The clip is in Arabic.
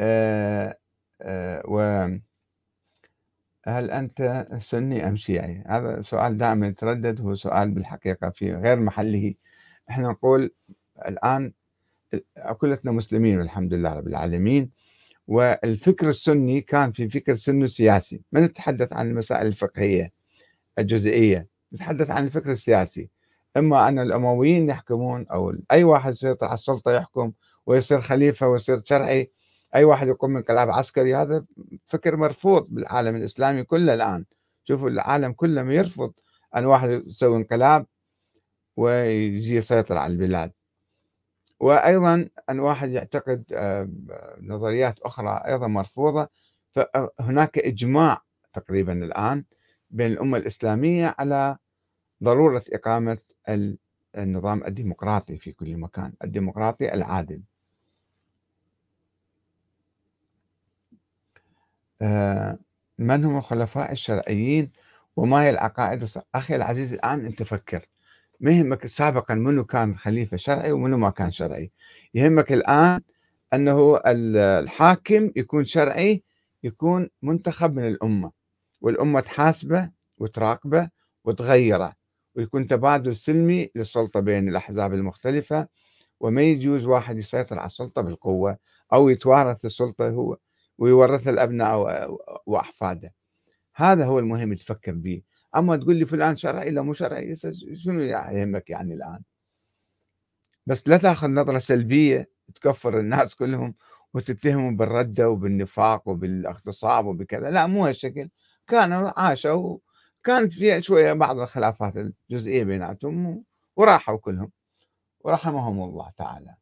آه، آه، و هل أنت سني أم شيعي؟ هذا سؤال دائما يتردد هو سؤال بالحقيقة في غير محله. إحنا نقول الآن كلنا مسلمين والحمد لله رب العالمين والفكر السني كان في فكر سني سياسي. ما نتحدث عن المسائل الفقهية الجزئية نتحدث عن الفكر السياسي. إما أن الأمويين يحكمون أو أي واحد يسيطر على السلطة يحكم ويصير خليفة ويصير شرعي أي واحد يقوم من انقلاب عسكري هذا فكر مرفوض بالعالم الإسلامي كله الآن. شوفوا العالم كله يرفض أن واحد يسوي انقلاب ويجي يسيطر على البلاد. وأيضا أن واحد يعتقد آه، نظريات أخرى أيضا مرفوضة. فهناك إجماع تقريبا الآن بين الأمة الإسلامية على ضرورة إقامة النظام الديمقراطي في كل مكان الديمقراطي العادل. آه، من هم الخلفاء الشرعيين وما هي العقائد؟ أخي العزيز الآن أنت فكر. ما يهمك سابقا منو كان خليفة شرعي ومنو ما كان شرعي. يهمك الآن أنه الحاكم يكون شرعي يكون منتخب من الأمة والأمة تحاسبه وتراقبه وتغيره. ويكون تبادل سلمي للسلطة بين الأحزاب المختلفة وما يجوز واحد يسيطر على السلطة بالقوة أو يتوارث السلطة هو ويورثها الأبناء وأحفاده. هذا هو المهم تفكر به أما تقول لي فلان شرعي لا مو شرعي شنو يهمك يعني الآن؟ بس لا تأخذ نظرة سلبية تكفر الناس كلهم وتتهمهم بالردة وبالنفاق وبالاغتصاب وبكذا. لا مو هالشكل. كانوا عاشوا كانت في شوية بعض الخلافات الجزئية بيناتهم وراحوا كلهم. ورحمهم الله تعالى.